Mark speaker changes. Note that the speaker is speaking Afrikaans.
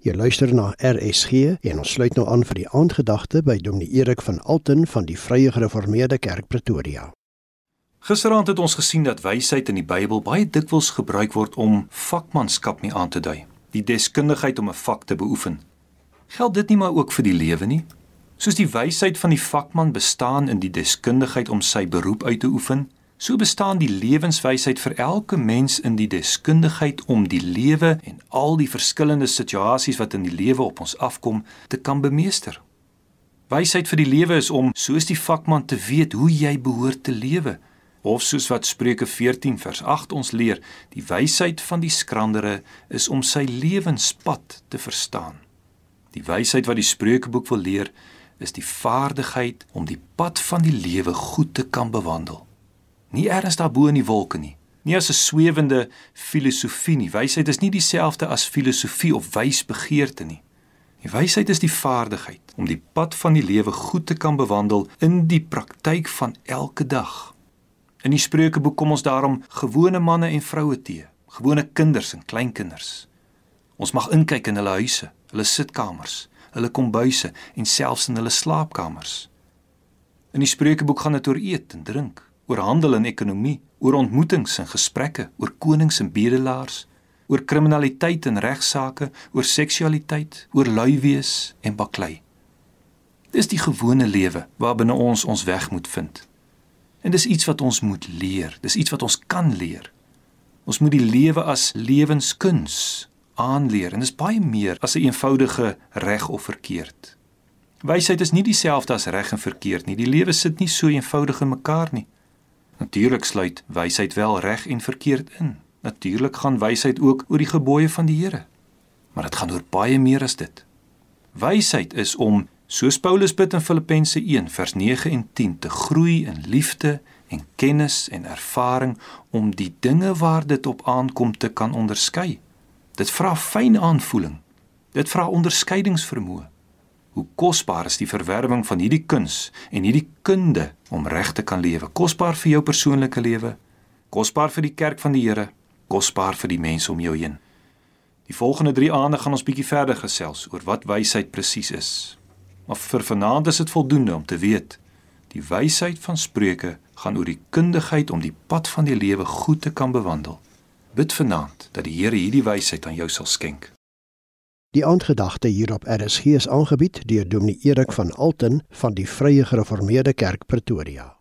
Speaker 1: Jy luister na RSG en ons sluit nou aan vir die aandgedagte by Dominee Erik van Alten van die Vrye Gereformeerde Kerk Pretoria.
Speaker 2: Gisteraand het ons gesien dat wysheid in die Bybel baie dikwels gebruik word om vakmanskap mee aan te dui, die deskundigheid om 'n vak te beoefen. Geld dit nie maar ook vir die lewe nie? Soos die wysheid van die vakman bestaan in die deskundigheid om sy beroep uit te oefen, So bestaan die lewenswysheid vir elke mens in die deskundigheid om die lewe en al die verskillende situasies wat in die lewe op ons afkom te kan bemeester. Wysheid vir die lewe is om soos die vakman te weet hoe jy behoort te lewe of soos wat Spreuke 14 vers 8 ons leer, die wysheid van die skrandere is om sy lewenspad te verstaan. Die wysheid wat die Spreukeboek wil leer, is die vaardigheid om die pad van die lewe goed te kan bewandel nie ergens daarbo in die wolke nie. Nie as 'n swewende filosofie nie. Wysheid is nie dieselfde as filosofie of wysbegeerte nie. Die wysheid is die vaardigheid om die pad van die lewe goed te kan bewandel in die praktyk van elke dag. In die Spreukeboek kom ons daarom gewone manne en vroue te, gewone kinders en kleinkinders. Ons mag inkyk in hulle huise, hulle sitkamers, hulle kombuise en selfs in hulle slaapkamers. In die Spreukeboek gaan dit oor eet en drink, oor handel en ekonomie, oor ontmoetings en gesprekke, oor konings en bedelaars, oor kriminaliteit en regsaake, oor seksualiteit, oor lui wees en baklei. Dis die gewone lewe waarbinne ons ons weg moet vind. En dis iets wat ons moet leer, dis iets wat ons kan leer. Ons moet die lewe as lewenskuns aanleer en dis baie meer as 'n eenvoudige reg of verkeerd. Wysheid is nie dieselfde as reg en verkeerd nie. Die lewe sit nie so eenvoudig in mekaar nie. Natuurlik sluit wysheid wel reg en verkeerd in. Natuurlik gaan wysheid ook oor die gebooie van die Here. Maar dit gaan oor baie meer as dit. Wysheid is om, soos Paulus bid in Filippense 1 vers 9 en 10, te groei in liefde en kennis en ervaring om die dinge waar dit op aankom te kan onderskei. Dit vra fyn aanvoeling. Dit vra onderskeidingsvermoë. Hoe kosbaar is die verwerwing van hierdie kuns en hierdie kunde om reg te kan lewe. Kosbaar vir jou persoonlike lewe, kosbaar vir die kerk van die Here, kosbaar vir die mense om jou heen. Die volgende 3 aande gaan ons bietjie verder gesels oor wat wysheid presies is. Maar vir vanaand is dit voldoende om te weet die wysheid van Spreuke gaan oor die kundigheid om die pad van die lewe goed te kan bewandel. Bid vanaand dat die Here hierdie wysheid aan jou sal skenk.
Speaker 1: Die aandgedagte hier op RSG is aangebied deur Dominee Erik van Alten van die Vrye Gereformeerde Kerk Pretoria.